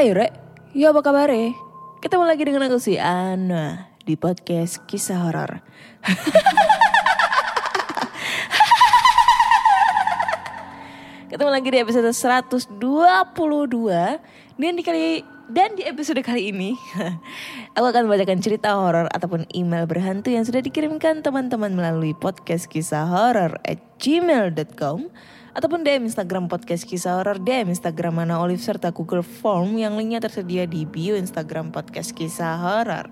Hai Rek, ya apa kabar Ketemu lagi dengan aku si Ana di podcast kisah horor. Ketemu lagi di episode 122 dan di kali dan di episode kali ini aku akan membacakan cerita horor ataupun email berhantu yang sudah dikirimkan teman-teman melalui podcast kisah horor at gmail.com ataupun DM Instagram podcast kisah horor, DM Instagram Mana Olive serta Google Form yang linknya tersedia di bio Instagram podcast kisah horor.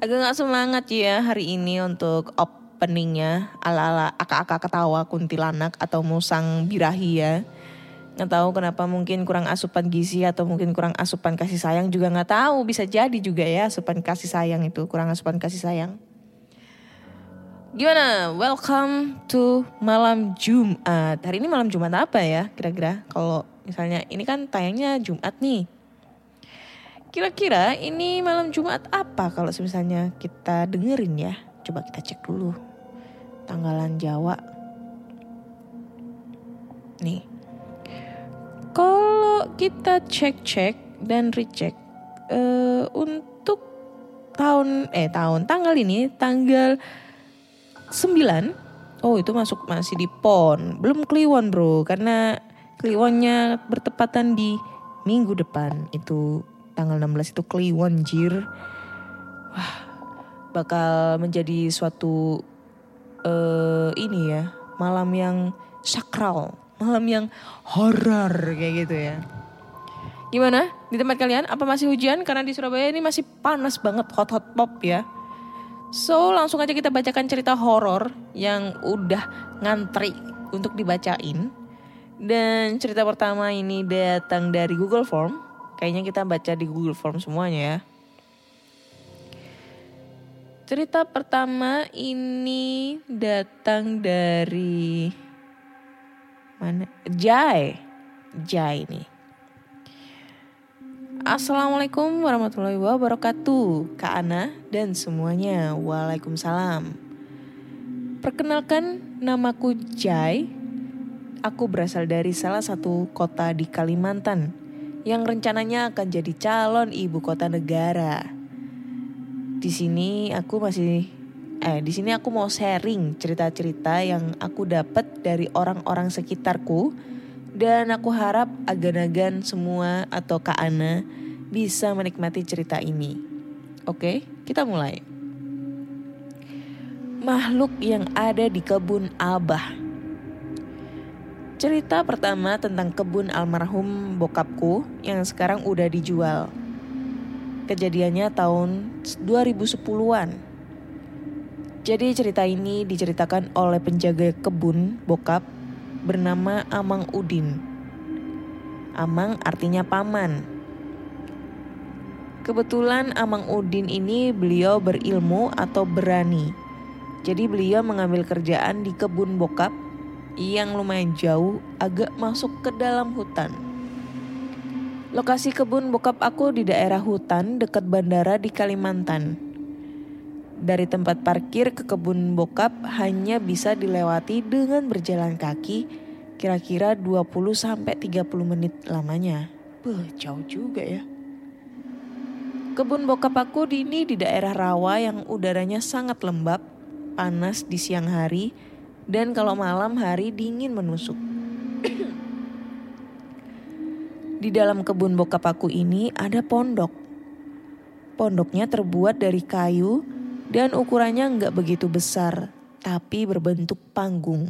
Agak gak semangat ya hari ini untuk openingnya ala-ala akak-akak ketawa kuntilanak atau musang birahi ya. Nggak tahu kenapa mungkin kurang asupan gizi atau mungkin kurang asupan kasih sayang juga nggak tahu bisa jadi juga ya asupan kasih sayang itu kurang asupan kasih sayang. Gimana? Welcome to malam Jumat. Hari ini malam Jumat apa ya kira-kira? Kalau misalnya ini kan tayangnya Jumat nih. Kira-kira ini malam Jumat apa kalau misalnya kita dengerin ya? Coba kita cek dulu. Tanggalan Jawa. Nih. Kalau kita cek-cek dan recheck eh, untuk tahun eh tahun tanggal ini tanggal 9 Oh itu masuk masih di PON. Belum Kliwon bro. Karena Kliwonnya bertepatan di minggu depan. Itu tanggal 16 itu Kliwon jir. Wah bakal menjadi suatu eh ini ya Malam yang sakral. Malam yang horor kayak gitu ya. Gimana? Di tempat kalian? Apa masih hujan? Karena di Surabaya ini masih panas banget hot-hot pop ya So langsung aja kita bacakan cerita horor yang udah ngantri untuk dibacain. Dan cerita pertama ini datang dari Google Form. Kayaknya kita baca di Google Form semuanya ya. Cerita pertama ini datang dari mana? Jai. Jai nih. Assalamualaikum warahmatullahi wabarakatuh Kak Ana dan semuanya. Waalaikumsalam. Perkenalkan namaku Jai. Aku berasal dari salah satu kota di Kalimantan Yang rencananya akan jadi calon ibu kota negara. Di sini aku masih Eh, di sini aku mau sharing cerita-cerita yang aku dapat dari orang-orang sekitarku. Dan aku harap agan-agan semua atau Kak Ana bisa menikmati cerita ini. Oke, kita mulai. Makhluk yang ada di kebun Abah. Cerita pertama tentang kebun almarhum bokapku yang sekarang udah dijual. Kejadiannya tahun 2010-an. Jadi cerita ini diceritakan oleh penjaga kebun bokap bernama Amang Udin. Amang artinya paman. Kebetulan Amang Udin ini beliau berilmu atau berani. Jadi beliau mengambil kerjaan di kebun bokap yang lumayan jauh agak masuk ke dalam hutan. Lokasi kebun bokap aku di daerah hutan dekat bandara di Kalimantan. Dari tempat parkir ke kebun bokap hanya bisa dilewati dengan berjalan kaki kira-kira 20 sampai 30 menit lamanya. Beuh, jauh juga ya. Kebun bokap aku ini di daerah rawa yang udaranya sangat lembab, panas di siang hari, dan kalau malam hari dingin menusuk. Di dalam kebun bokap aku ini ada pondok. pondoknya terbuat dari kayu dan ukurannya nggak begitu besar, tapi berbentuk panggung.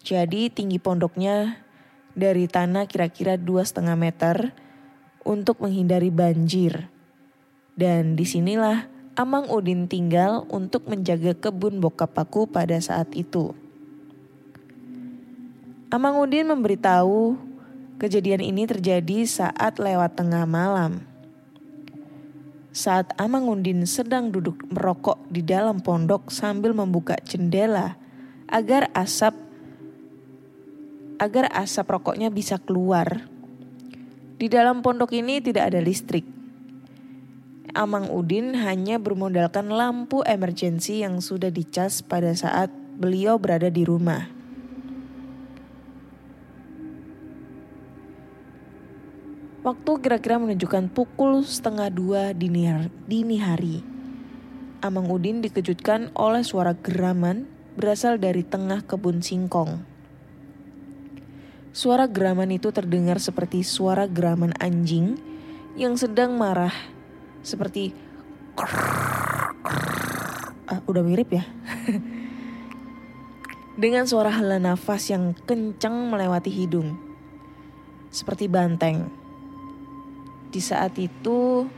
Jadi tinggi pondoknya dari tanah kira-kira dua setengah meter untuk menghindari banjir. Dan di sinilah Amang Udin tinggal untuk menjaga kebun bokap aku pada saat itu. Amang Udin memberitahu kejadian ini terjadi saat lewat tengah malam. Saat Amang Udin sedang duduk merokok di dalam pondok sambil membuka jendela agar asap agar asap rokoknya bisa keluar. Di dalam pondok ini tidak ada listrik. Amang Udin hanya bermodalkan lampu emergency yang sudah dicas pada saat beliau berada di rumah. Waktu kira-kira menunjukkan pukul setengah dua dini hari. Amang Udin dikejutkan oleh suara geraman berasal dari tengah kebun singkong. Suara geraman itu terdengar seperti suara geraman anjing yang sedang marah. Seperti ah, udah mirip ya. Dengan suara hela nafas yang kencang melewati hidung. Seperti banteng. Di saat itu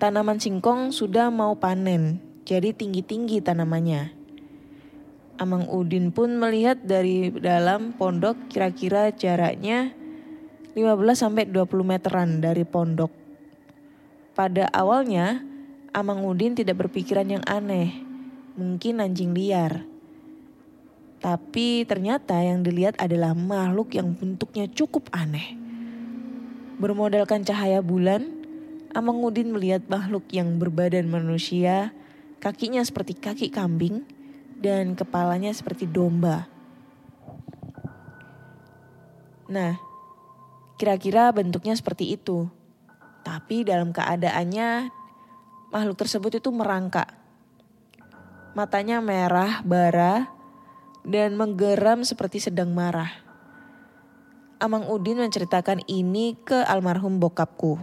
tanaman singkong sudah mau panen, jadi tinggi-tinggi tanamannya. Amang Udin pun melihat dari dalam pondok kira-kira jaraknya 15 sampai 20 meteran dari pondok. Pada awalnya, Amang Udin tidak berpikiran yang aneh, mungkin anjing liar. Tapi ternyata yang dilihat adalah makhluk yang bentuknya cukup aneh. Bermodalkan cahaya bulan, Amang Udin melihat makhluk yang berbadan manusia, kakinya seperti kaki kambing, dan kepalanya seperti domba. Nah, kira-kira bentuknya seperti itu. Tapi dalam keadaannya, makhluk tersebut itu merangkak. Matanya merah, bara, dan menggeram seperti sedang marah. Amang Udin menceritakan ini ke almarhum bokapku.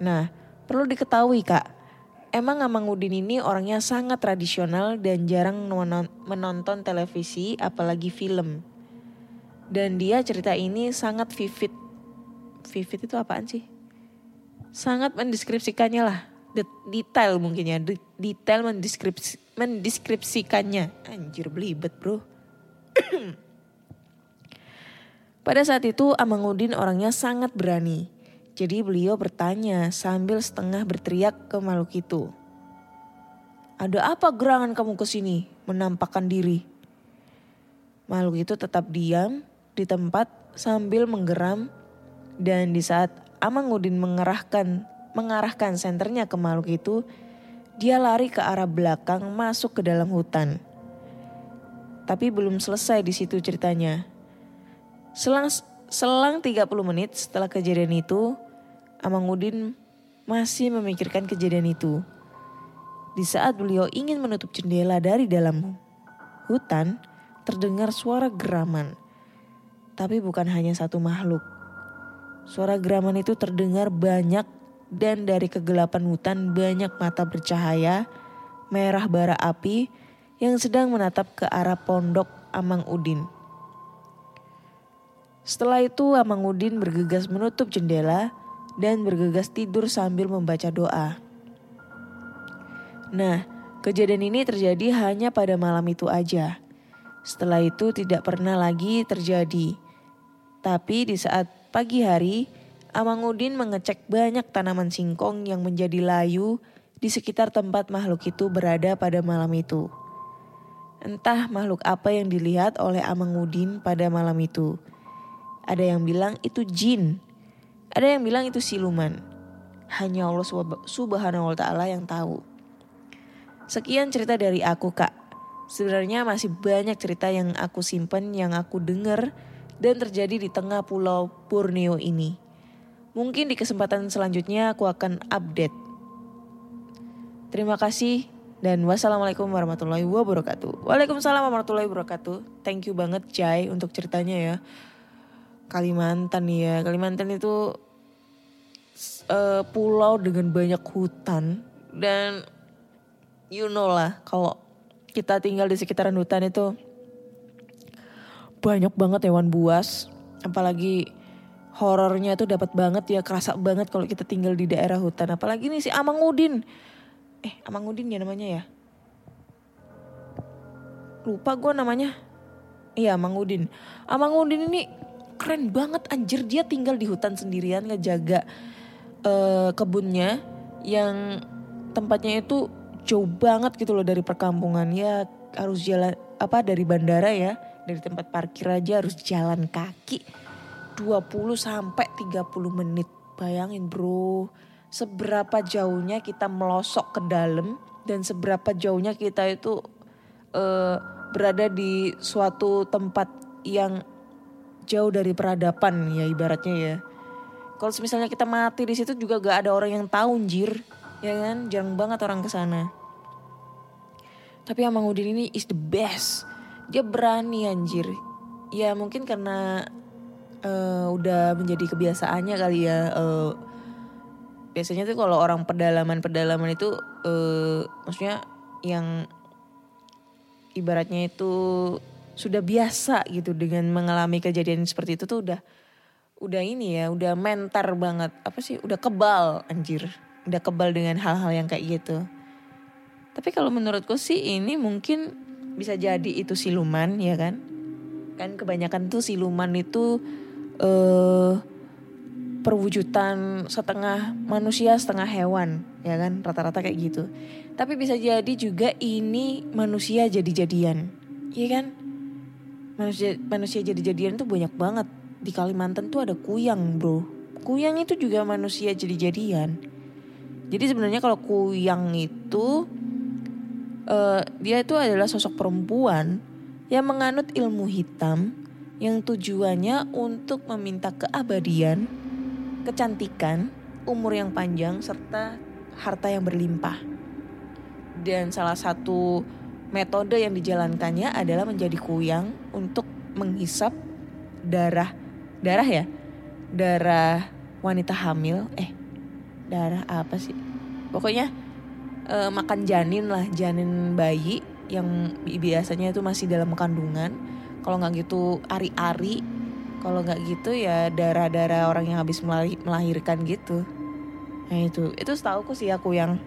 Nah, perlu diketahui kak, emang Amang Udin ini orangnya sangat tradisional dan jarang menon- menonton televisi apalagi film. Dan dia cerita ini sangat vivid. Vivid itu apaan sih? Sangat mendeskripsikannya lah. Det- detail mungkin ya, de- detail mendeskripsi mendeskripsikannya. Anjir belibet bro. Pada saat itu Amang Udin orangnya sangat berani. Jadi beliau bertanya sambil setengah berteriak ke makhluk itu. Ada apa gerangan kamu ke sini menampakkan diri? Makhluk itu tetap diam di tempat sambil menggeram dan di saat Amang Udin mengerahkan mengarahkan senternya ke makhluk itu, dia lari ke arah belakang masuk ke dalam hutan. Tapi belum selesai di situ ceritanya. Selang selang 30 menit setelah kejadian itu, Amang Udin masih memikirkan kejadian itu. Di saat beliau ingin menutup jendela dari dalam hutan, terdengar suara geraman. Tapi bukan hanya satu makhluk. Suara geraman itu terdengar banyak dan dari kegelapan hutan banyak mata bercahaya merah bara api yang sedang menatap ke arah pondok Amang Udin. Setelah itu Amang Udin bergegas menutup jendela dan bergegas tidur sambil membaca doa. Nah, kejadian ini terjadi hanya pada malam itu aja. Setelah itu tidak pernah lagi terjadi. Tapi di saat pagi hari, Amang Udin mengecek banyak tanaman singkong yang menjadi layu di sekitar tempat makhluk itu berada pada malam itu. Entah makhluk apa yang dilihat oleh Amang Udin pada malam itu. Ada yang bilang itu jin. Ada yang bilang itu siluman. Hanya Allah Subha- Subhanahu wa taala yang tahu. Sekian cerita dari aku, Kak. Sebenarnya masih banyak cerita yang aku simpen, yang aku dengar dan terjadi di tengah pulau Borneo ini. Mungkin di kesempatan selanjutnya aku akan update. Terima kasih dan wassalamualaikum warahmatullahi wabarakatuh. Waalaikumsalam warahmatullahi wabarakatuh. Thank you banget Jai untuk ceritanya ya. Kalimantan ya. Kalimantan itu eh, pulau dengan banyak hutan dan you know lah kalau kita tinggal di sekitaran hutan itu banyak banget hewan buas. Apalagi horornya tuh dapat banget ya kerasa banget kalau kita tinggal di daerah hutan. Apalagi nih si Amangudin. Eh Amangudin ya namanya ya? Lupa gue namanya. Iya Amangudin. Amangudin ini keren banget anjir. Dia tinggal di hutan sendirian ngejaga eh, kebunnya yang tempatnya itu jauh banget gitu loh dari perkampungan. Ya harus jalan apa dari bandara ya. Dari tempat parkir aja harus jalan kaki. 20 sampai 30 menit. Bayangin bro. Seberapa jauhnya kita melosok ke dalam dan seberapa jauhnya kita itu eh, berada di suatu tempat yang jauh dari peradaban ya ibaratnya ya. Kalau misalnya kita mati di situ juga gak ada orang yang tahu anjir. Ya kan? Jarang banget orang ke sana tapi Amang Udin ini is the best. Dia berani anjir. Ya mungkin karena eh, udah menjadi kebiasaannya kali ya eh, biasanya tuh kalau orang pedalaman pedalaman itu eh, maksudnya yang ibaratnya itu sudah biasa gitu dengan mengalami kejadian seperti itu tuh udah udah ini ya udah mentar banget. Apa sih? Udah kebal anjir. Udah kebal dengan hal-hal yang kayak gitu tapi kalau menurutku sih ini mungkin bisa jadi itu siluman ya kan? Kan kebanyakan tuh siluman itu eh perwujudan setengah manusia setengah hewan ya kan? Rata-rata kayak gitu. Tapi bisa jadi juga ini manusia jadi-jadian iya kan? Manusia manusia jadi-jadian tuh banyak banget. Di Kalimantan tuh ada kuyang bro. Kuyang itu juga manusia jadi-jadian. Jadi sebenarnya kalau kuyang itu eh, dia itu adalah sosok perempuan yang menganut ilmu hitam yang tujuannya untuk meminta keabadian, kecantikan, umur yang panjang serta harta yang berlimpah. Dan salah satu metode yang dijalankannya adalah menjadi kuyang untuk menghisap darah darah ya? Darah wanita hamil. Eh darah apa sih? Pokoknya eh, makan janin lah janin bayi yang bi- biasanya itu masih dalam kandungan. Kalau nggak gitu ari-ari. Kalau nggak gitu ya darah-darah orang yang habis melahi- melahirkan gitu. Nah itu. Itu setahu sih aku yang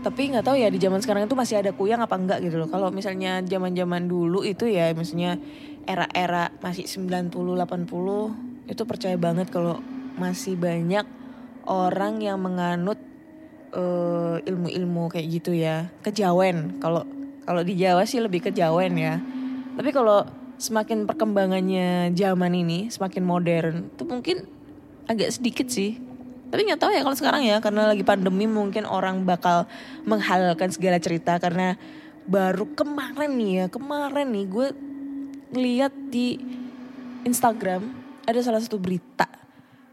tapi nggak tahu ya di zaman sekarang itu masih ada kuyang apa enggak gitu loh. Kalau misalnya zaman-zaman dulu itu ya maksudnya era-era masih 90 80 itu percaya banget kalau masih banyak orang yang menganut eh, ilmu-ilmu kayak gitu ya. Kejawen. Kalau kalau di Jawa sih lebih kejawen ya. Tapi kalau semakin perkembangannya zaman ini semakin modern itu mungkin agak sedikit sih. Tapi nggak tahu ya kalau sekarang ya karena lagi pandemi mungkin orang bakal menghalalkan segala cerita. Karena baru kemarin nih ya kemarin nih gue ngeliat di Instagram ada salah satu berita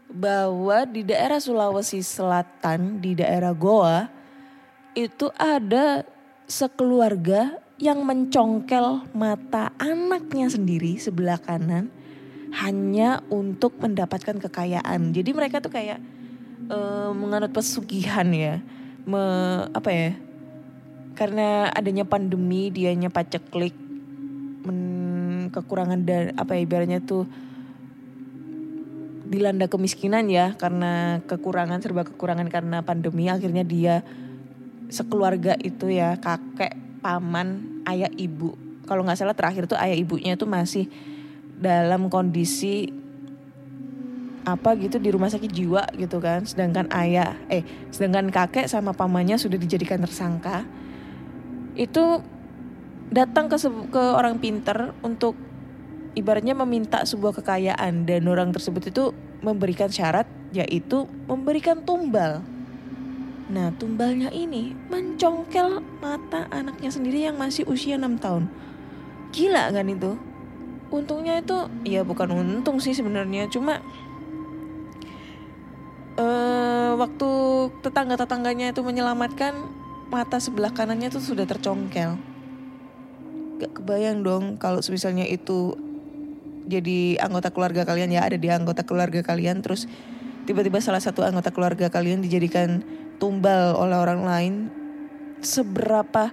bahwa di daerah Sulawesi Selatan di daerah Goa itu ada sekeluarga yang mencongkel mata anaknya sendiri sebelah kanan hanya untuk mendapatkan kekayaan. Jadi mereka tuh kayak eh, menganut pesugihan ya, Me- apa ya? Karena adanya pandemi, dianya paceklik, kekurangan dan apa ya ibaratnya tuh dilanda kemiskinan ya karena kekurangan serba kekurangan karena pandemi akhirnya dia sekeluarga itu ya kakek paman ayah ibu. Kalau nggak salah terakhir tuh ayah ibunya itu masih dalam kondisi apa gitu di rumah sakit jiwa gitu kan. Sedangkan ayah eh sedangkan kakek sama pamannya sudah dijadikan tersangka. Itu datang ke ke orang pinter untuk ibaratnya meminta sebuah kekayaan dan orang tersebut itu memberikan syarat yaitu memberikan tumbal. Nah, tumbalnya ini mencongkel mata anaknya sendiri yang masih usia 6 tahun. Gila kan itu? Untungnya itu ya bukan untung sih sebenarnya, cuma eh waktu tetangga-tetangganya itu menyelamatkan mata sebelah kanannya tuh sudah tercongkel. Gak kebayang dong kalau misalnya itu jadi anggota keluarga kalian ya ada di anggota keluarga kalian terus tiba-tiba salah satu anggota keluarga kalian dijadikan tumbal oleh orang lain, seberapa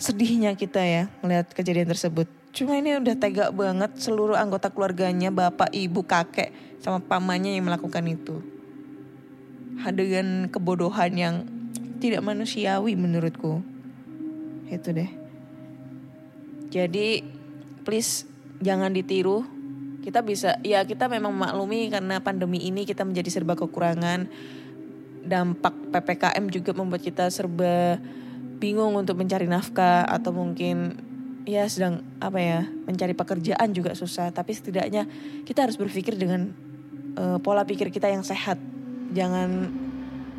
sedihnya kita ya melihat kejadian tersebut. Cuma ini udah tega banget seluruh anggota keluarganya, bapak, ibu, kakek, sama pamannya yang melakukan itu. Dengan kebodohan yang tidak manusiawi menurutku. Itu deh. Jadi please jangan ditiru. Kita bisa ya kita memang maklumi karena pandemi ini kita menjadi serba kekurangan. Dampak PPKM juga membuat kita serba bingung untuk mencari nafkah atau mungkin ya sedang apa ya mencari pekerjaan juga susah tapi setidaknya kita harus berpikir dengan uh, pola pikir kita yang sehat jangan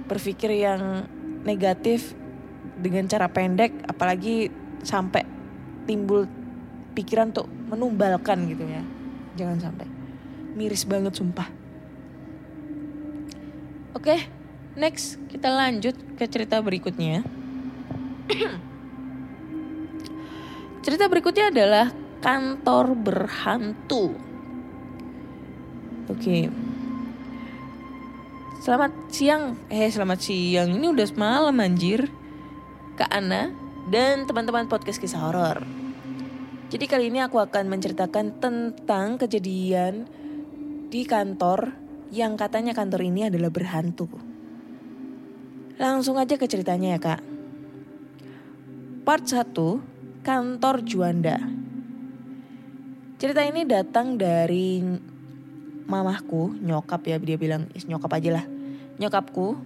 berpikir yang negatif dengan cara pendek apalagi sampai timbul pikiran untuk menumbalkan gitu ya. Jangan sampai. Miris banget sumpah. Oke next kita lanjut ke cerita berikutnya. Cerita berikutnya adalah kantor berhantu. Oke. Selamat siang, eh selamat siang. Ini udah semalam anjir. Kak Ana dan teman-teman podcast kisah horor. Jadi kali ini aku akan menceritakan tentang kejadian di kantor yang katanya kantor ini adalah berhantu. Langsung aja ke ceritanya ya kak. Part 1, kantor Juanda. Cerita ini datang dari mamahku, nyokap ya dia bilang, nyokap aja lah. Nyokapku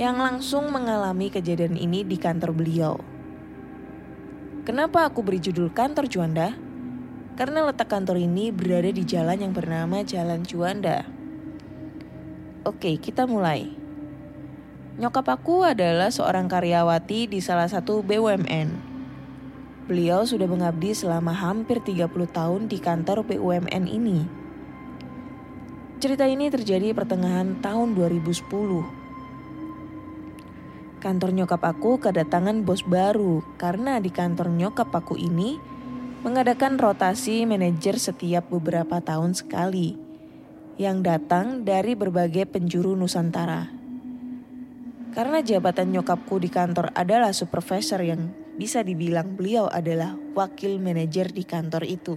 yang langsung mengalami kejadian ini di kantor beliau. Kenapa aku beri judul kantor Juanda? Karena letak kantor ini berada di jalan yang bernama Jalan Juanda. Oke, kita mulai. Nyokap aku adalah seorang karyawati di salah satu BUMN. Beliau sudah mengabdi selama hampir 30 tahun di kantor BUMN ini. Cerita ini terjadi pertengahan tahun 2010. Kantor nyokap aku kedatangan bos baru karena di kantor nyokap aku ini mengadakan rotasi manajer setiap beberapa tahun sekali yang datang dari berbagai penjuru Nusantara. Karena jabatan nyokapku di kantor adalah supervisor yang bisa dibilang beliau adalah wakil manajer di kantor itu.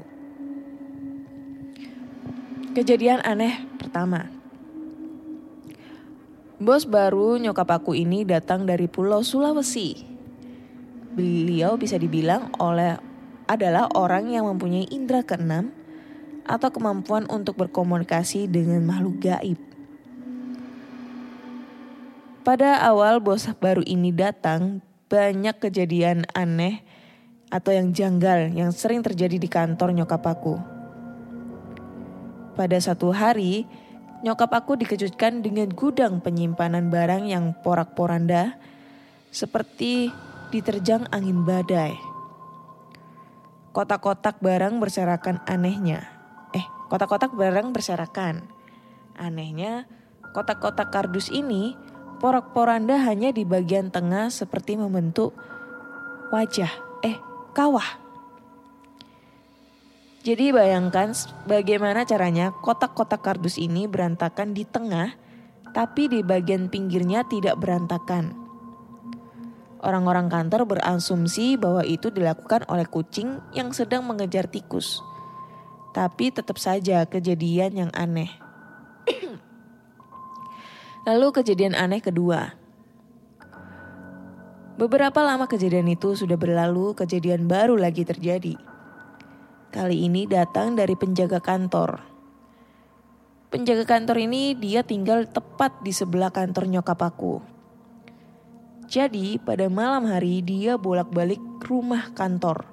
Kejadian aneh pertama. Bos baru nyokap aku ini datang dari Pulau Sulawesi. Beliau bisa dibilang oleh adalah orang yang mempunyai indera keenam atau kemampuan untuk berkomunikasi dengan makhluk gaib. Pada awal bos baru ini datang, banyak kejadian aneh atau yang janggal yang sering terjadi di kantor nyokap aku. Pada satu hari, nyokap aku dikejutkan dengan gudang penyimpanan barang yang porak-poranda seperti diterjang angin badai. Kotak-kotak barang berserakan anehnya. Eh, kotak-kotak barang berserakan. Anehnya, kotak-kotak kardus ini porak-poranda hanya di bagian tengah seperti membentuk wajah, eh kawah. Jadi bayangkan bagaimana caranya kotak-kotak kardus ini berantakan di tengah tapi di bagian pinggirnya tidak berantakan. Orang-orang kantor berasumsi bahwa itu dilakukan oleh kucing yang sedang mengejar tikus. Tapi tetap saja kejadian yang aneh. Lalu kejadian aneh kedua. Beberapa lama kejadian itu sudah berlalu, kejadian baru lagi terjadi. Kali ini datang dari penjaga kantor. Penjaga kantor ini dia tinggal tepat di sebelah kantor nyokap aku. Jadi pada malam hari dia bolak-balik rumah kantor.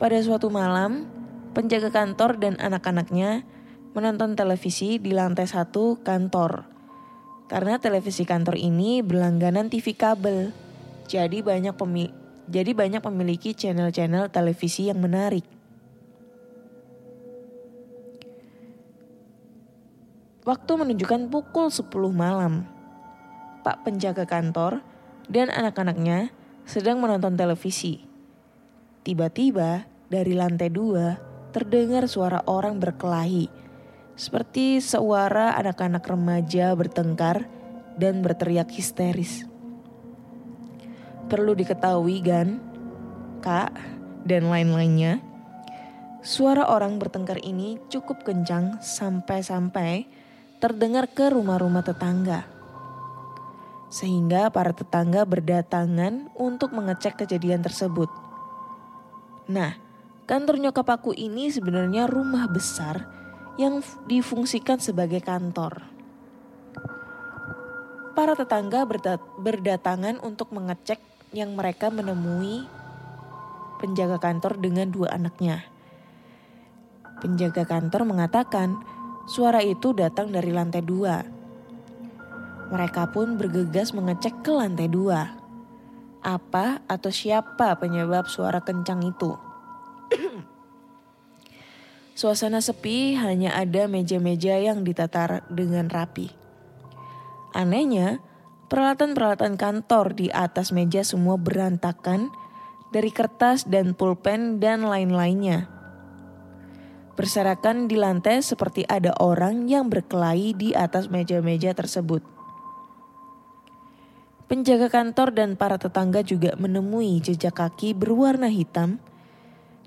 Pada suatu malam, penjaga kantor dan anak-anaknya menonton televisi di lantai satu kantor. Karena televisi kantor ini berlangganan TV kabel. Jadi banyak pemilih jadi banyak memiliki channel-channel televisi yang menarik. Waktu menunjukkan pukul 10 malam. Pak penjaga kantor dan anak-anaknya sedang menonton televisi. Tiba-tiba dari lantai dua terdengar suara orang berkelahi. seperti suara anak-anak remaja bertengkar dan berteriak histeris. Perlu diketahui kan, kak, dan lain-lainnya, suara orang bertengkar ini cukup kencang sampai-sampai terdengar ke rumah-rumah tetangga. Sehingga para tetangga berdatangan untuk mengecek kejadian tersebut. Nah, kantor nyokap aku ini sebenarnya rumah besar yang difungsikan sebagai kantor. Para tetangga berdatangan untuk mengecek yang mereka menemui penjaga kantor dengan dua anaknya. Penjaga kantor mengatakan suara itu datang dari lantai dua. Mereka pun bergegas mengecek ke lantai dua. Apa atau siapa penyebab suara kencang itu? Suasana sepi hanya ada meja-meja yang ditata dengan rapi. Anehnya, peralatan-peralatan kantor di atas meja semua berantakan dari kertas dan pulpen dan lain-lainnya. Berserakan di lantai seperti ada orang yang berkelahi di atas meja-meja tersebut. Penjaga kantor dan para tetangga juga menemui jejak kaki berwarna hitam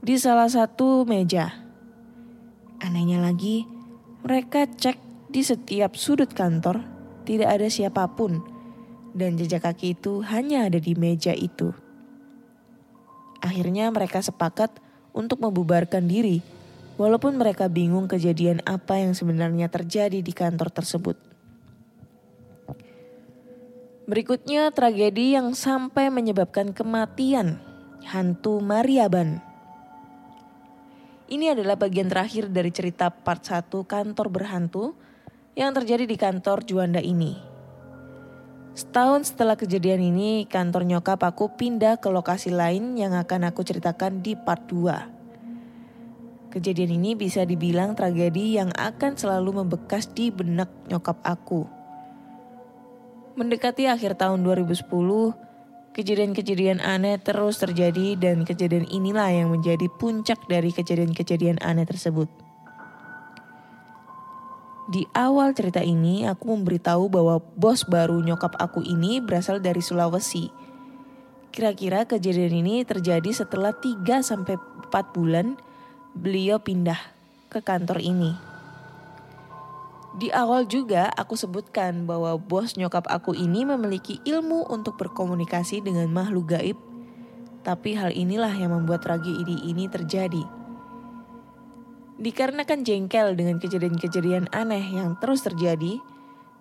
di salah satu meja. Anehnya lagi, mereka cek di setiap sudut kantor tidak ada siapa pun dan jejak kaki itu hanya ada di meja itu. Akhirnya mereka sepakat untuk membubarkan diri walaupun mereka bingung kejadian apa yang sebenarnya terjadi di kantor tersebut. Berikutnya tragedi yang sampai menyebabkan kematian hantu Mariaban. Ini adalah bagian terakhir dari cerita part 1 kantor berhantu yang terjadi di kantor Juanda ini. Setahun setelah kejadian ini, kantor nyokap aku pindah ke lokasi lain yang akan aku ceritakan di part 2. Kejadian ini bisa dibilang tragedi yang akan selalu membekas di benak nyokap aku. Mendekati akhir tahun 2010, Kejadian-kejadian aneh terus terjadi dan kejadian inilah yang menjadi puncak dari kejadian-kejadian aneh tersebut. Di awal cerita ini aku memberitahu bahwa bos baru nyokap aku ini berasal dari Sulawesi. Kira-kira kejadian ini terjadi setelah 3 sampai 4 bulan beliau pindah ke kantor ini. Di awal juga aku sebutkan bahwa bos nyokap aku ini memiliki ilmu untuk berkomunikasi dengan makhluk gaib. Tapi hal inilah yang membuat tragedi ini terjadi. Dikarenakan jengkel dengan kejadian-kejadian aneh yang terus terjadi,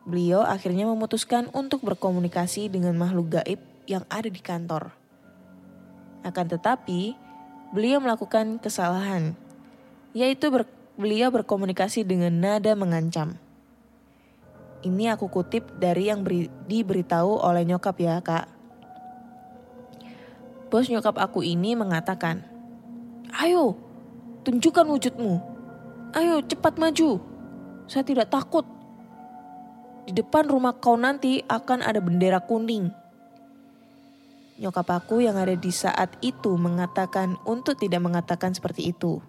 beliau akhirnya memutuskan untuk berkomunikasi dengan makhluk gaib yang ada di kantor. Akan tetapi, beliau melakukan kesalahan, yaitu ber beliau berkomunikasi dengan nada mengancam. Ini aku kutip dari yang beri, diberitahu oleh nyokap ya kak. Bos nyokap aku ini mengatakan, Ayo, tunjukkan wujudmu. Ayo cepat maju. Saya tidak takut. Di depan rumah kau nanti akan ada bendera kuning. Nyokap aku yang ada di saat itu mengatakan untuk tidak mengatakan seperti itu.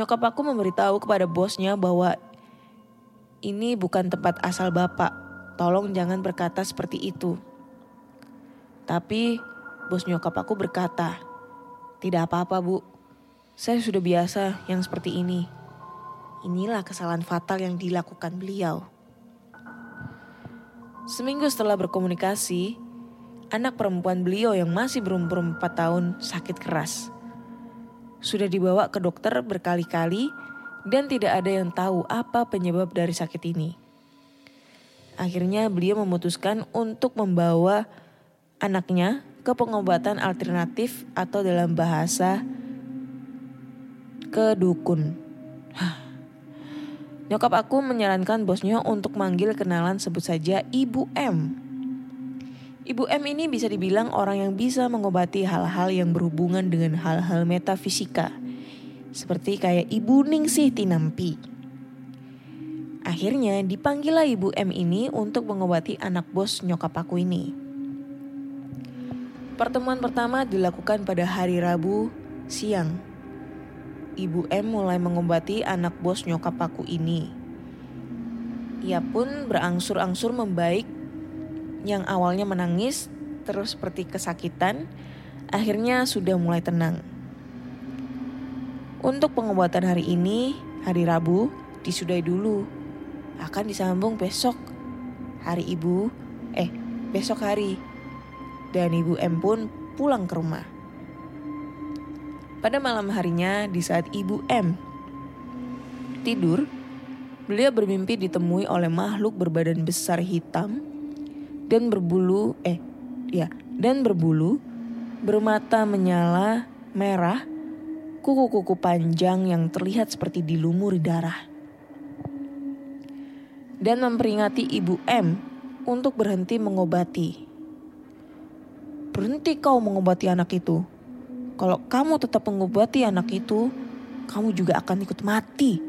Nyokap aku memberitahu kepada bosnya bahwa ini bukan tempat asal bapak. Tolong jangan berkata seperti itu. Tapi bos nyokap aku berkata, tidak apa-apa bu, saya sudah biasa yang seperti ini. Inilah kesalahan fatal yang dilakukan beliau. Seminggu setelah berkomunikasi, anak perempuan beliau yang masih berumur 4 tahun sakit keras sudah dibawa ke dokter berkali-kali dan tidak ada yang tahu apa penyebab dari sakit ini. Akhirnya beliau memutuskan untuk membawa anaknya ke pengobatan alternatif atau dalam bahasa ke dukun. Nyokap aku menyarankan bosnya untuk manggil kenalan sebut saja Ibu M. Ibu M ini bisa dibilang orang yang bisa mengobati hal-hal yang berhubungan dengan hal-hal metafisika. Seperti kayak Ibu Ningsih Tinampi. Akhirnya dipanggillah Ibu M ini untuk mengobati anak bos nyokap aku ini. Pertemuan pertama dilakukan pada hari Rabu siang. Ibu M mulai mengobati anak bos nyokap aku ini. Ia pun berangsur-angsur membaik yang awalnya menangis terus seperti kesakitan, akhirnya sudah mulai tenang. Untuk pengobatan hari ini, hari Rabu, disudahi dulu. Akan disambung besok, hari Ibu, eh besok hari. Dan Ibu M pun pulang ke rumah. Pada malam harinya, di saat Ibu M tidur, beliau bermimpi ditemui oleh makhluk berbadan besar hitam dan berbulu, eh, ya, dan berbulu, bermata menyala merah, kuku-kuku panjang yang terlihat seperti dilumuri darah. Dan memperingati Ibu M untuk berhenti mengobati. Berhenti kau mengobati anak itu. Kalau kamu tetap mengobati anak itu, kamu juga akan ikut mati.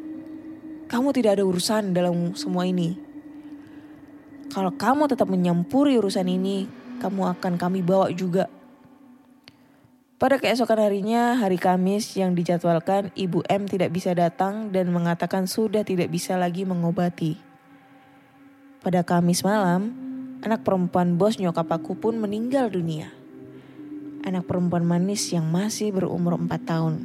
Kamu tidak ada urusan dalam semua ini. Kalau kamu tetap menyampuri urusan ini, kamu akan kami bawa juga. Pada keesokan harinya, hari Kamis yang dijadwalkan, Ibu M tidak bisa datang dan mengatakan sudah tidak bisa lagi mengobati. Pada Kamis malam, anak perempuan bos nyokap aku pun meninggal dunia anak perempuan manis yang masih berumur 4 tahun.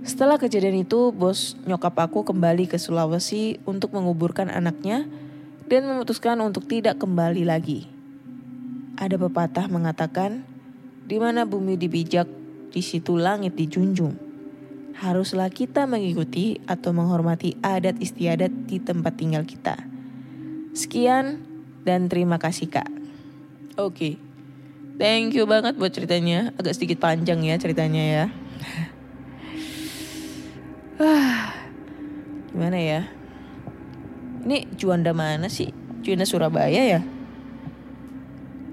Setelah kejadian itu, bos nyokap aku kembali ke Sulawesi untuk menguburkan anaknya dan memutuskan untuk tidak kembali lagi. Ada pepatah mengatakan, di mana bumi dibijak, di situ langit dijunjung. Haruslah kita mengikuti atau menghormati adat istiadat di tempat tinggal kita. Sekian dan terima kasih kak. Oke. Thank you banget buat ceritanya. Agak sedikit panjang ya ceritanya ya. Ah, Gimana ya? Ini Juanda mana sih? Juanda Surabaya ya?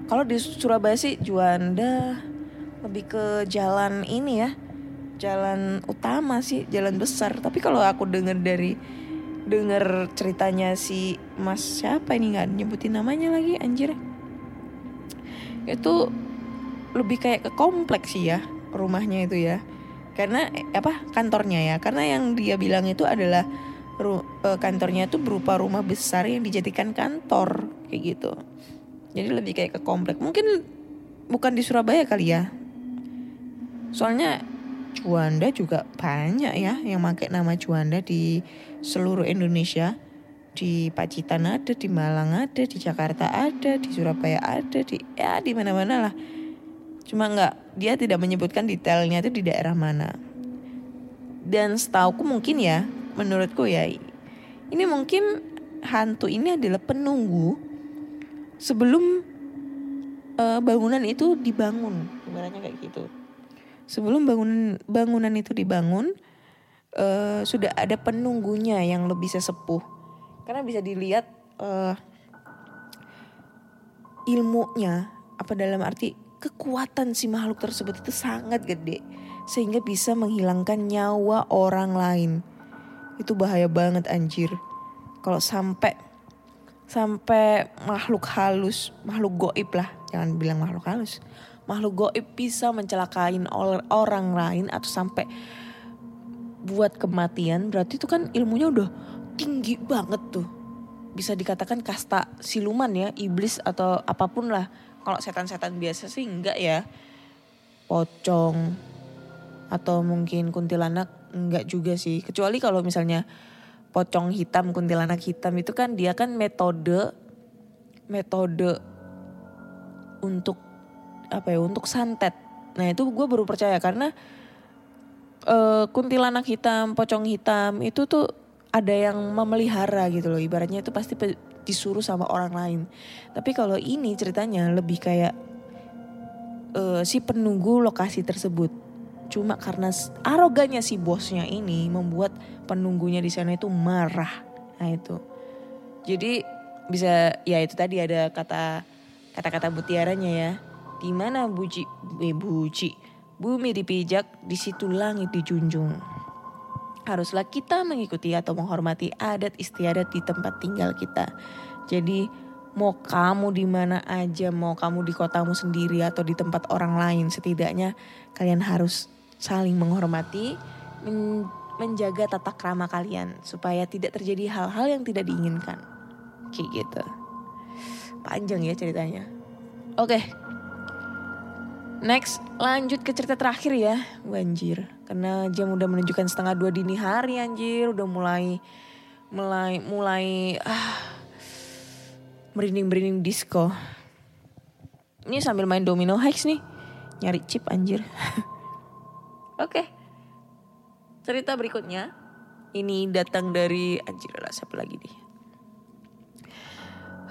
Kalau di Surabaya sih Juanda lebih ke jalan ini ya. Jalan utama sih, jalan besar. Tapi kalau aku dengar dari dengar ceritanya si Mas siapa ini nggak nyebutin namanya lagi anjir itu lebih kayak ke kompleks sih ya rumahnya itu ya. Karena eh, apa kantornya ya. Karena yang dia bilang itu adalah ru- eh, kantornya itu berupa rumah besar yang dijadikan kantor kayak gitu. Jadi lebih kayak ke kompleks. Mungkin bukan di Surabaya kali ya. Soalnya Juanda juga banyak ya yang pakai nama Juanda di seluruh Indonesia di Pacitan ada, di Malang ada, di Jakarta ada, di Surabaya ada, di ya di mana-mana lah. Cuma nggak dia tidak menyebutkan detailnya itu di daerah mana. Dan setauku mungkin ya, menurutku ya, ini mungkin hantu ini adalah penunggu sebelum eh, bangunan itu dibangun, ibaratnya kayak gitu. Sebelum bangunan bangunan itu dibangun, eh, sudah ada penunggunya yang lebih sesepuh karena bisa dilihat eh, ilmunya apa dalam arti kekuatan si makhluk tersebut itu sangat gede sehingga bisa menghilangkan nyawa orang lain. Itu bahaya banget anjir. Kalau sampai sampai makhluk halus makhluk goib lah jangan bilang makhluk halus makhluk goib bisa mencelakain orang lain atau sampai buat kematian berarti itu kan ilmunya udah tinggi banget tuh. Bisa dikatakan kasta siluman ya iblis atau apa pun lah. Kalau setan-setan biasa sih enggak ya. Pocong atau mungkin kuntilanak enggak juga sih. Kecuali kalau misalnya pocong hitam kuntilanak hitam itu kan dia kan metode metode untuk apa ya untuk santet. Nah itu gue baru percaya karena eh, kuntilanak hitam pocong hitam itu tuh ada yang memelihara gitu loh. Ibaratnya itu pasti disuruh sama orang lain. Tapi kalau ini ceritanya lebih kayak eh, si penunggu lokasi tersebut. Cuma karena arogannya si bosnya ini membuat penunggunya di sana itu marah. Nah itu. Jadi bisa ya itu tadi ada kata kata-kata mutiaranya ya. Di mana buji eh, buji bumi dipijak di situ langit dijunjung haruslah kita mengikuti atau menghormati adat istiadat di tempat tinggal kita. Jadi mau kamu di mana aja, mau kamu di kotamu sendiri atau di tempat orang lain, setidaknya kalian harus saling menghormati men- menjaga tata krama kalian supaya tidak terjadi hal-hal yang tidak diinginkan. Kayak gitu. Panjang ya ceritanya. Oke. Next, lanjut ke cerita terakhir ya. Banjir. Karena jam udah menunjukkan setengah dua dini hari anjir. Udah mulai, mulai, mulai, ah, merinding-merinding disco. Ini sambil main domino hex nih. Nyari chip anjir. Oke. Cerita berikutnya. Ini datang dari anjir lah siapa lagi nih.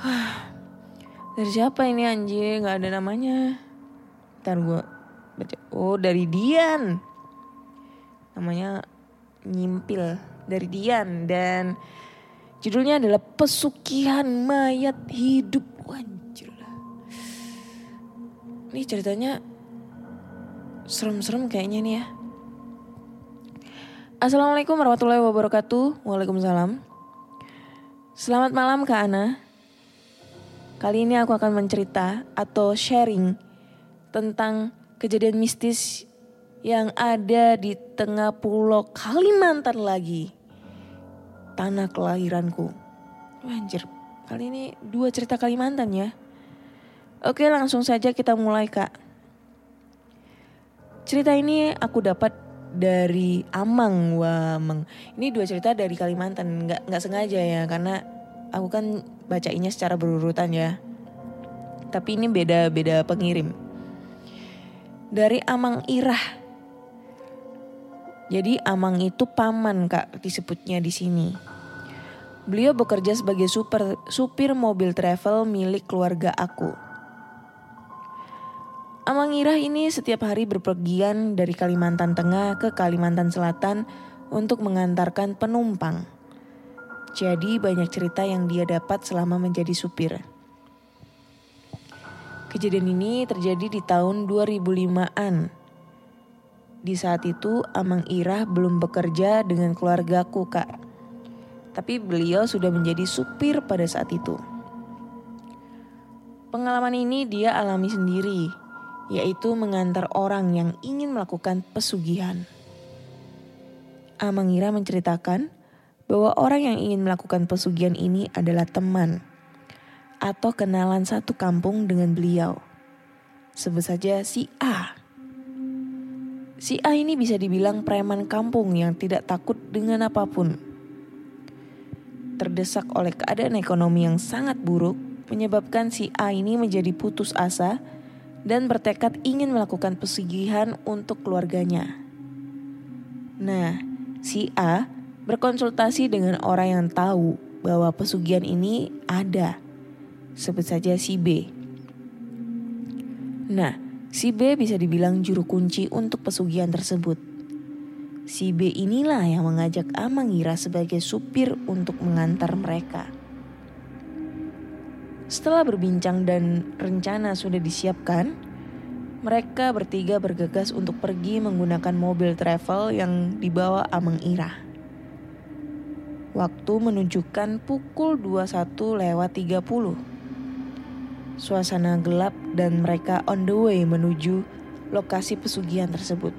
Dari siapa ini anjir? Gak ada namanya. Ntar gue baca. Oh dari Dian. Namanya Nyimpil. Dari Dian. Dan judulnya adalah Pesugihan Mayat Hidup. Anjir lah. Ini ceritanya serem-serem kayaknya nih ya. Assalamualaikum warahmatullahi wabarakatuh. Waalaikumsalam. Selamat malam Kak Ana. Kali ini aku akan mencerita atau sharing tentang kejadian mistis yang ada di tengah pulau Kalimantan lagi. Tanah kelahiranku. Anjir, kali ini dua cerita Kalimantan ya. Oke langsung saja kita mulai kak. Cerita ini aku dapat dari Amang Wameng. Ini dua cerita dari Kalimantan, nggak nggak sengaja ya karena aku kan bacainnya secara berurutan ya. Tapi ini beda-beda pengirim. Dari Amang Irah. Jadi Amang itu paman kak disebutnya di sini. Beliau bekerja sebagai super, supir mobil travel milik keluarga aku. Amang Irah ini setiap hari berpergian dari Kalimantan Tengah ke Kalimantan Selatan untuk mengantarkan penumpang. Jadi banyak cerita yang dia dapat selama menjadi supir. Kejadian ini terjadi di tahun 2005-an. Di saat itu Amang Irah belum bekerja dengan keluargaku kak. Tapi beliau sudah menjadi supir pada saat itu. Pengalaman ini dia alami sendiri, yaitu mengantar orang yang ingin melakukan pesugihan. Amangira menceritakan bahwa orang yang ingin melakukan pesugihan ini adalah teman atau kenalan satu kampung dengan beliau. Sebut saja si A. Si A ini bisa dibilang preman kampung yang tidak takut dengan apa pun. Terdesak oleh keadaan ekonomi yang sangat buruk, menyebabkan si A ini menjadi putus asa dan bertekad ingin melakukan pesugihan untuk keluarganya. Nah, si A berkonsultasi dengan orang yang tahu bahwa pesugihan ini ada. Sebut saja si B. Nah, si B bisa dibilang juru kunci untuk pesugihan tersebut. Si B inilah yang mengajak Amangira sebagai supir untuk mengantar mereka. Setelah berbincang dan rencana sudah disiapkan, mereka bertiga bergegas untuk pergi menggunakan mobil travel yang dibawa Amang Ira. Waktu menunjukkan pukul 21 lewat 30. Suasana gelap dan mereka on the way menuju lokasi pesugihan tersebut.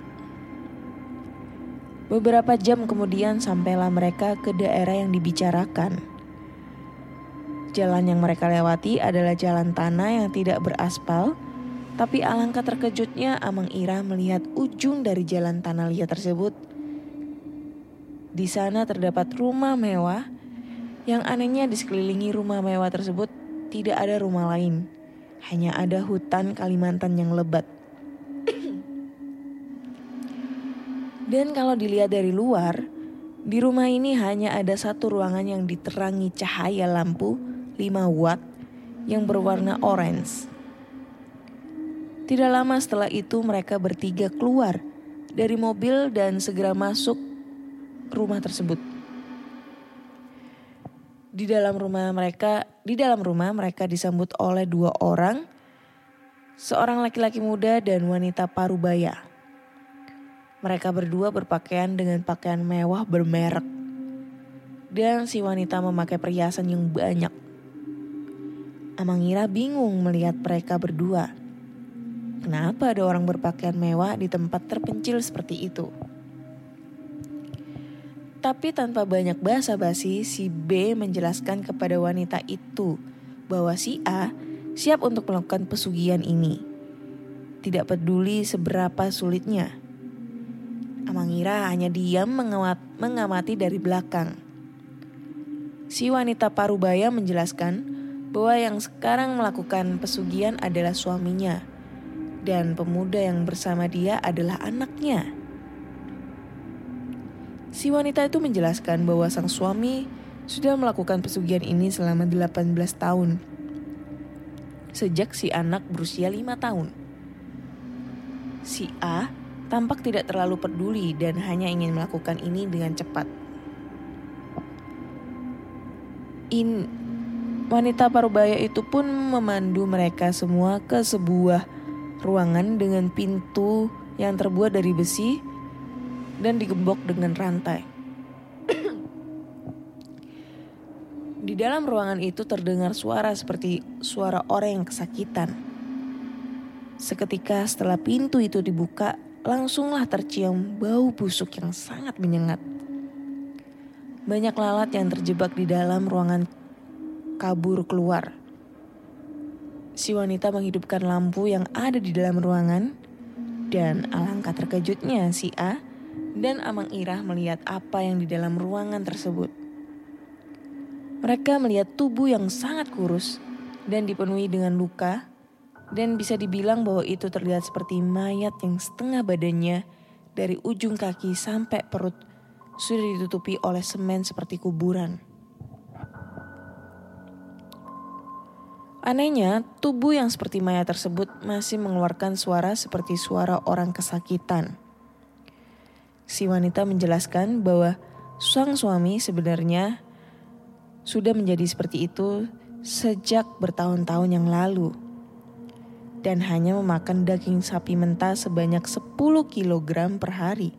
Beberapa jam kemudian sampailah mereka ke daerah yang dibicarakan. Jalan yang mereka lewati adalah jalan tanah yang tidak beraspal, tapi alangkah terkejutnya Amang Ira melihat ujung dari jalan tanah liat tersebut. Di sana terdapat rumah mewah, yang anehnya di sekelilingi rumah mewah tersebut tidak ada rumah lain, hanya ada hutan Kalimantan yang lebat. Dan kalau dilihat dari luar, di rumah ini hanya ada satu ruangan yang diterangi cahaya lampu 5 watt yang berwarna orange. Tidak lama setelah itu mereka bertiga keluar dari mobil dan segera masuk rumah tersebut. Di dalam rumah mereka, di dalam rumah mereka disambut oleh dua orang, seorang laki-laki muda dan wanita parubaya. Mereka berdua berpakaian dengan pakaian mewah bermerek. Dan si wanita memakai perhiasan yang banyak. Amangira bingung melihat mereka berdua. Kenapa ada orang berpakaian mewah di tempat terpencil seperti itu? Tapi tanpa banyak basa-basi, si B menjelaskan kepada wanita itu bahwa si A siap untuk melakukan pesugihan ini. Tidak peduli seberapa sulitnya. Amangira hanya diam mengamat, mengamati dari belakang. Si wanita parubaya menjelaskan bahwa yang sekarang melakukan pesugihan adalah suaminya dan pemuda yang bersama dia adalah anaknya. Si wanita itu menjelaskan bahwa sang suami sudah melakukan pesugihan ini selama 18 tahun. Sejak si anak berusia 5 tahun. Si A tampak tidak terlalu peduli dan hanya ingin melakukan ini dengan cepat. In, wanita parubaya itu pun memandu mereka semua ke sebuah ruangan dengan pintu yang terbuat dari besi dan digembok dengan rantai. Di dalam ruangan itu terdengar suara seperti suara orang yang kesakitan. Seketika setelah pintu itu dibuka, langsunglah tercium bau busuk yang sangat menyengat. Banyak lalat yang terjebak di dalam ruangan kabur keluar. Si wanita menghidupkan lampu yang ada di dalam ruangan dan alangkah terkejutnya si A dan Amang Irah melihat apa yang di dalam ruangan tersebut. Mereka melihat tubuh yang sangat kurus dan dipenuhi dengan luka dan bisa dibilang bahwa itu terlihat seperti mayat yang setengah badannya dari ujung kaki sampai perut sudah ditutupi oleh semen seperti kuburan. Anehnya, tubuh yang seperti mayat tersebut masih mengeluarkan suara seperti suara orang kesakitan. Si wanita menjelaskan bahwa sang suami sebenarnya sudah menjadi seperti itu sejak bertahun-tahun yang lalu dan hanya memakan daging sapi mentah sebanyak 10 kg per hari.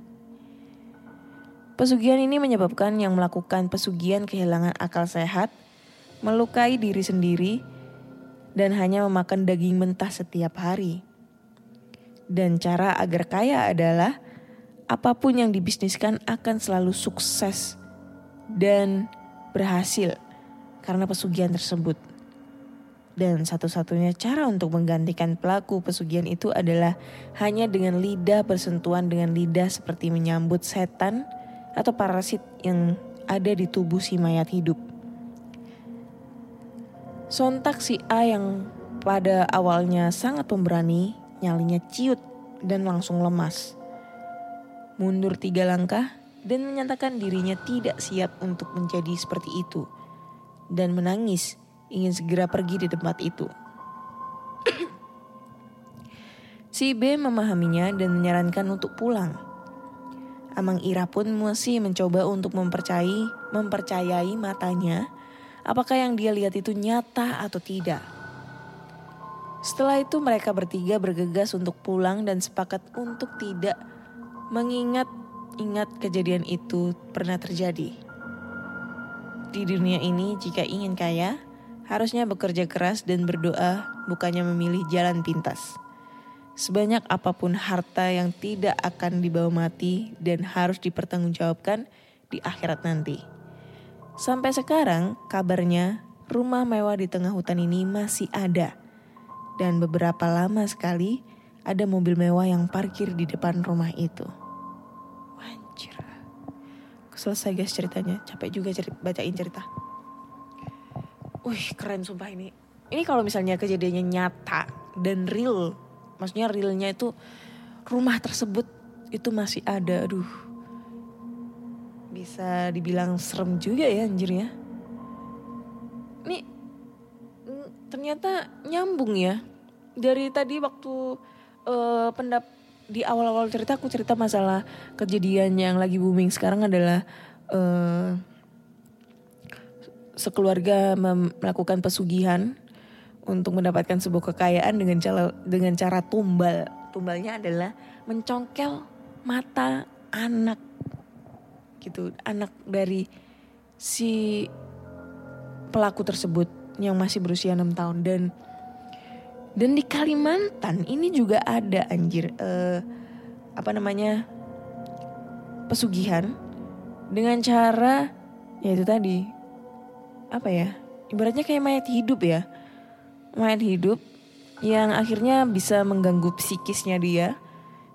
Pesugihan ini menyebabkan yang melakukan pesugihan kehilangan akal sehat, melukai diri sendiri, dan hanya memakan daging mentah setiap hari. Dan cara agar kaya adalah apa pun yang dibisniskan akan selalu sukses dan berhasil karena pesugihan tersebut. Dan satu-satunya cara untuk menggantikan pelaku pesugihan itu adalah hanya dengan lidah bersentuhan dengan lidah seperti menyambut setan atau parasit yang ada di tubuh si mayat hidup. Sontak si A yang pada awalnya sangat pemberani, nyalinya ciut dan langsung lemas mundur tiga langkah dan menyatakan dirinya tidak siap untuk menjadi seperti itu dan menangis ingin segera pergi di tempat itu. si B memahaminya dan menyarankan untuk pulang. Amang Ira pun masih mencoba untuk mempercayai, mempercayai matanya apakah yang dia lihat itu nyata atau tidak. Setelah itu mereka bertiga bergegas untuk pulang dan sepakat untuk tidak mengingat-ingat kejadian itu pernah terjadi. Di dunia ini, jika ingin kaya, harusnya bekerja keras dan berdoa, bukannya memilih jalan pintas. Sebanyak apa pun harta yang tidak akan dibawa mati dan harus dipertanggungjawabkan di akhirat nanti. Sampai sekarang, kabarnya rumah mewah di tengah hutan ini masih ada. Dan beberapa lama sekali, ada mobil mewah yang parkir di depan rumah itu. Anjir. Selesai guys ceritanya. Capek juga ceri bacain cerita. Wih keren sumpah ini. Ini kalau misalnya kejadiannya nyata dan real. Maksudnya realnya itu rumah tersebut itu masih ada. Aduh. Bisa dibilang serem juga ya anjir ya. Ini ternyata nyambung ya. Dari tadi waktu uh, pendap di awal-awal cerita aku cerita masalah kejadian yang lagi booming sekarang adalah uh, sekeluarga melakukan pesugihan untuk mendapatkan sebuah kekayaan dengan cara dengan cara tumbal. Tumbalnya adalah mencongkel mata anak gitu, anak dari si pelaku tersebut yang masih berusia enam tahun dan dan di Kalimantan ini juga ada anjir uh, apa namanya pesugihan dengan cara ya itu tadi apa ya ibaratnya kayak mayat hidup ya. Mayat hidup yang akhirnya bisa mengganggu psikisnya dia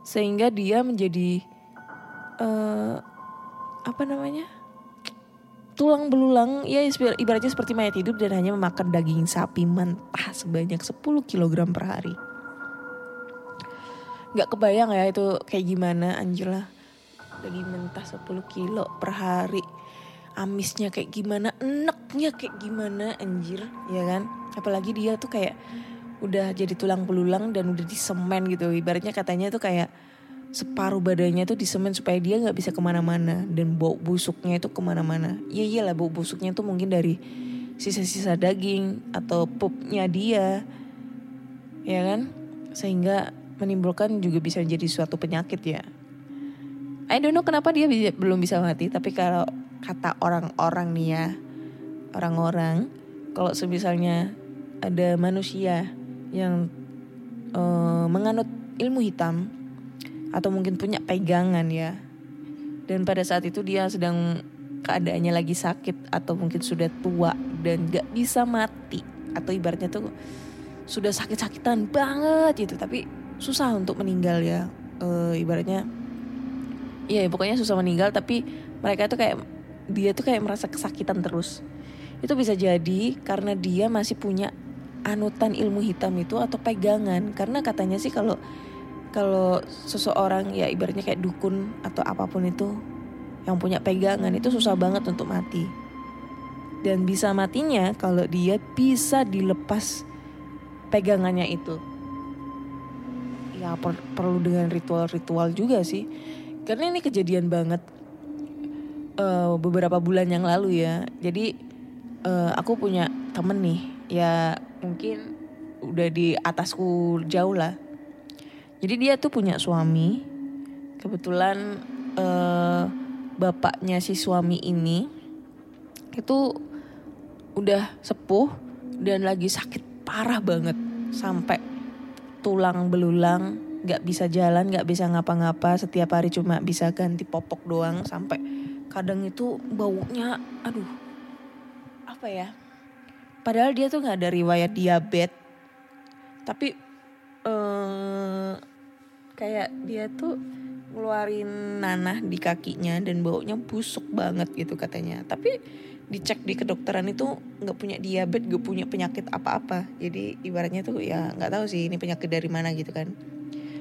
sehingga dia menjadi eh apa namanya tulang belulang ya ibaratnya seperti mayat hidup dan hanya memakan daging sapi mentah sebanyak 10 kg per hari. Nggak kebayang ya itu kayak gimana anjir lah. Daging mentah 10 kilo per hari. Amisnya kayak gimana enaknya kayak gimana anjir ya kan? Apalagi dia tuh kayak udah jadi tulang belulang dan udah disemen gitu. Ibaratnya katanya tuh kayak separuh badannya tuh disemen supaya dia nggak bisa ke mana-mana dan bau busuknya itu ke mana-mana. Iya iyalah bau busuknya tuh mungkin dari sisa-sisa daging atau pupnya dia ya kan? Sehingga menimbulkan juga bisa jadi suatu penyakit ya. I don't know kenapa dia bisa, belum bisa mati tapi kalau kata orang-orang nih ya orang-orang kalau semisalnya ada manusia yang eh, menganut ilmu hitam atau mungkin punya pegangan ya. Dan pada saat itu dia sedang keadaannya lagi sakit atau mungkin sudah tua dan gak bisa mati. Atau ibaratnya tuh sudah sakit-sakitan banget gitu tapi susah untuk meninggal ya. Eh, ibaratnya Iya pokoknya susah meninggal tapi mereka tuh kayak dia tuh kayak merasa kesakitan terus. Itu bisa jadi karena dia masih punya anutan ilmu hitam itu atau pegangan. Karena katanya sih kalau kalau seseorang ya ibaratnya kayak dukun atau apa pun itu yang punya pegangan itu susah banget untuk mati. Dan bisa matinya kalau dia bisa dilepas pegangannya itu. Ya per- perlu dengan ritual-ritual juga sih karena ini kejadian banget eh, beberapa bulan yang lalu ya jadi eh, aku punya temen nih ya mungkin udah di atasku jauh lah jadi dia tuh punya suami. Kebetulan eh, bapaknya si suami ini itu udah sepuh dan lagi sakit parah banget. Sampai tulang belulang nggak bisa jalan nggak bisa ngapa-ngapa. Setiap hari cuma bisa ganti popok doang. Sampai kadang itu baunya aduh apa ya? Padahal dia tuh nggak ada riwayat diabetes. Tapi eh kayak dia tuh ngeluarin nanah di kakinya dan baunya busuk banget gitu katanya. Tapi dicek di kedokteran itu nggak punya diabetes gak punya penyakit apa-apa. Jadi ibaratnya tuh ya nggak tahu sih ini penyakit dari mana gitu kan.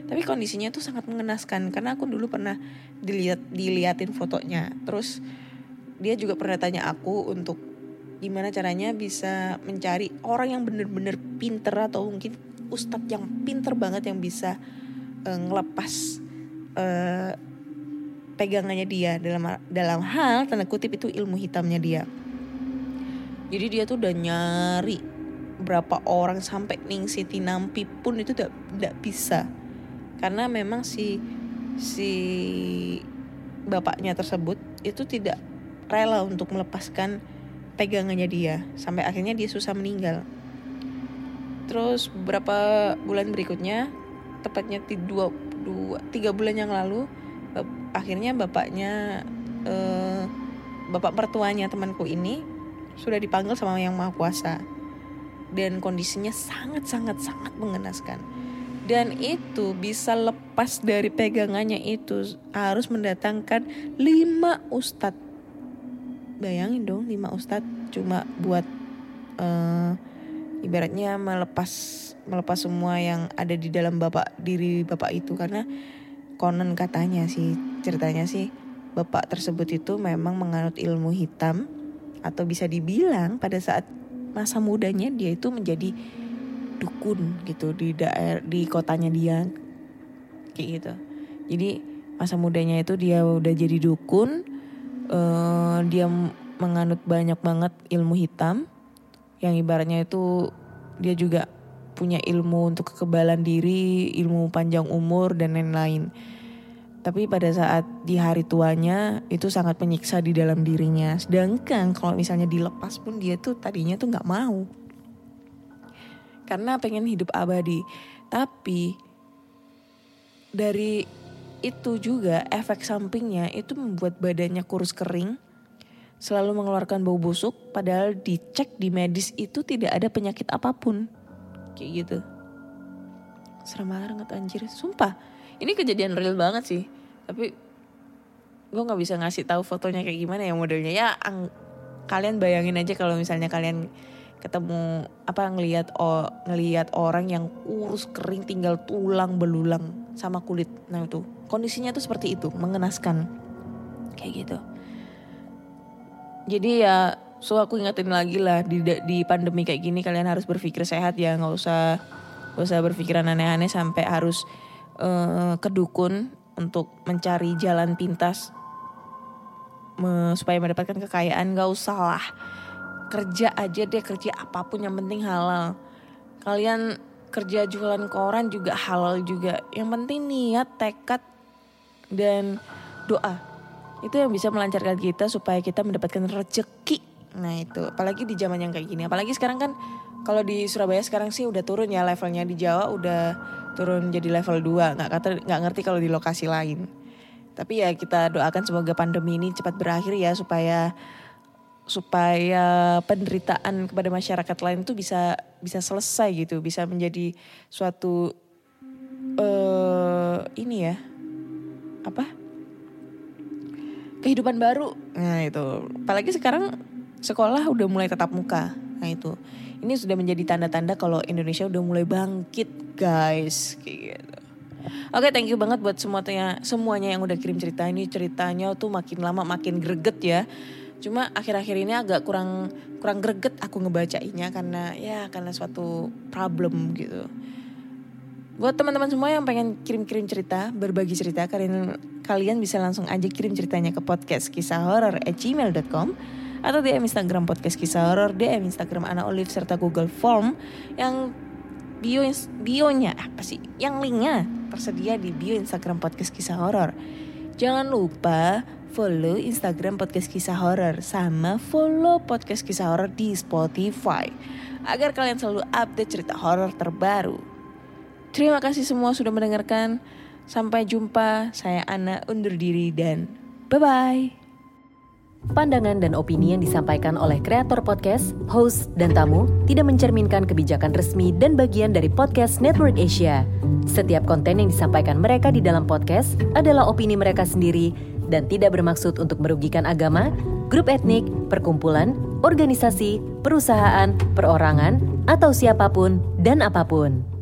Tapi kondisinya tuh sangat mengenaskan karena aku dulu pernah dilihat diliatin fotonya. Terus dia juga pernah tanya aku untuk gimana caranya bisa mencari orang yang bener-bener pinter atau mungkin ustadz yang pinter banget yang bisa eh, ngelepas eh, pegangannya dia. Dalam dalam hal tanda kutip itu ilmu hitamnya dia. Jadi dia tuh udah nyari berapa orang sampai Ning Siti Nampi pun itu tidak bisa. Karena memang si si bapaknya tersebut itu tidak rela untuk melepaskan pegangannya dia. Sampai akhirnya dia susah meninggal. Terus beberapa bulan berikutnya, tepatnya di dua, dua tiga bulan yang lalu, akhirnya bapaknya eh, bapak mertuanya temanku ini sudah dipanggil sama yang maha kuasa. Dan kondisinya sangat sangat sangat mengenaskan. Dan itu bisa lepas dari pegangannya itu harus mendatangkan lima ustadz. Bayangin dong lima ustadz cuma buat eh, ibaratnya melepas melepas semua yang ada di dalam bapak diri bapak itu. Karena konon katanya sih ceritanya sih bapak tersebut itu memang menganut ilmu hitam. Atau bisa dibilang pada saat masa mudanya dia itu menjadi dukun gitu di daerah di kotanya dia. Kayak gitu. Jadi masa mudanya itu dia udah jadi dukun eh, dia menganut banyak banget ilmu hitam yang ibaratnya itu dia juga punya ilmu untuk kekebalan diri ilmu panjang umur dan lain-lain. Tapi pada saat di hari tuanya itu sangat menyiksa di dalam dirinya. Sedangkan kalau misalnya dilepas pun dia tuh tadinya tuh nggak mau. Karena pengen hidup abadi. Tapi dari itu juga efek sampingnya itu membuat badannya kurus kering, selalu mengeluarkan bau busuk, padahal dicek di medis itu tidak ada penyakit apa pun. Kayak gitu. Serem banget anjir, sumpah. Ini kejadian real banget sih. Tapi gue nggak bisa ngasih tahu fotonya kayak gimana ya modelnya. Ya ang- kalian bayangin aja kalau misalnya kalian ketemu apa ngelihat oh, ngelihat orang yang kurus kering tinggal tulang belulang sama kulit. Nah itu kondisinya tuh seperti itu, mengenaskan. Kayak gitu. Jadi ya so aku ingetin lagi lah di di pandemi kayak gini kalian harus berpikir sehat ya, nggak usah nggak usah berpikiran aneh-aneh sampai harus eh, ke dukun untuk mencari jalan pintas. Me- supaya mendapatkan kekayaan nggak usah lah. Kerja aja deh kerja apa pun yang penting halal. Kalian kerja jualan koran juga halal juga. Yang penting niat tekad dan doa itu yang bisa melancarkan kita supaya kita mendapatkan rezeki nah itu. Apalagi di zaman yang kayak gini. Apalagi sekarang kan kalau di Surabaya sekarang sih udah turun ya levelnya. Di Jawa udah turun jadi level 2 nggak kata nggak ngerti kalau di lokasi lain. Tapi ya kita doakan semoga pandemi ini cepat berakhir ya supaya supaya penderitaan kepada masyarakat lain itu bisa bisa selesai gitu, bisa menjadi suatu eh ini ya. Apa? Kehidupan baru. Nah, itu. Apalagi sekarang sekolah udah mulai tatap muka. Nah, itu. Ini sudah menjadi tanda-tanda kalau Indonesia udah mulai bangkit, guys. Kayak gitu. Oke, thank you banget buat semuanya semuanya yang udah kirim cerita ini. Ceritanya tuh makin lama makin greget ya. Cuma akhir-akhir ini agak kurang kurang greget aku ngebacainnya karena ya karena suatu problem gitu. Buat teman-teman semua yang pengen kirim-kirim cerita, berbagi cerita, kalian kalian bisa langsung aja kirim ceritanya ke podcast kisah horor at gmail.com atau DM Instagram podcast kisah horor, DM Instagram Ana Olive serta Google Form yang bio bionya apa sih? Yang linknya tersedia di bio Instagram podcast kisah horor. Jangan lupa follow Instagram podcast kisah horor sama follow podcast kisah horor di Spotify agar kalian selalu update cerita horor terbaru. Terima kasih semua sudah mendengarkan. Sampai jumpa. Saya Ana undur diri dan bye bye. Pandangan dan opini yang disampaikan oleh kreator podcast, host, dan tamu tidak mencerminkan kebijakan resmi dan bagian dari podcast Network Asia. Setiap konten yang disampaikan mereka di dalam podcast adalah opini mereka sendiri dan tidak bermaksud untuk merugikan agama, grup etnik, perkumpulan, organisasi, perusahaan, perorangan, atau siapa pun dan apa pun.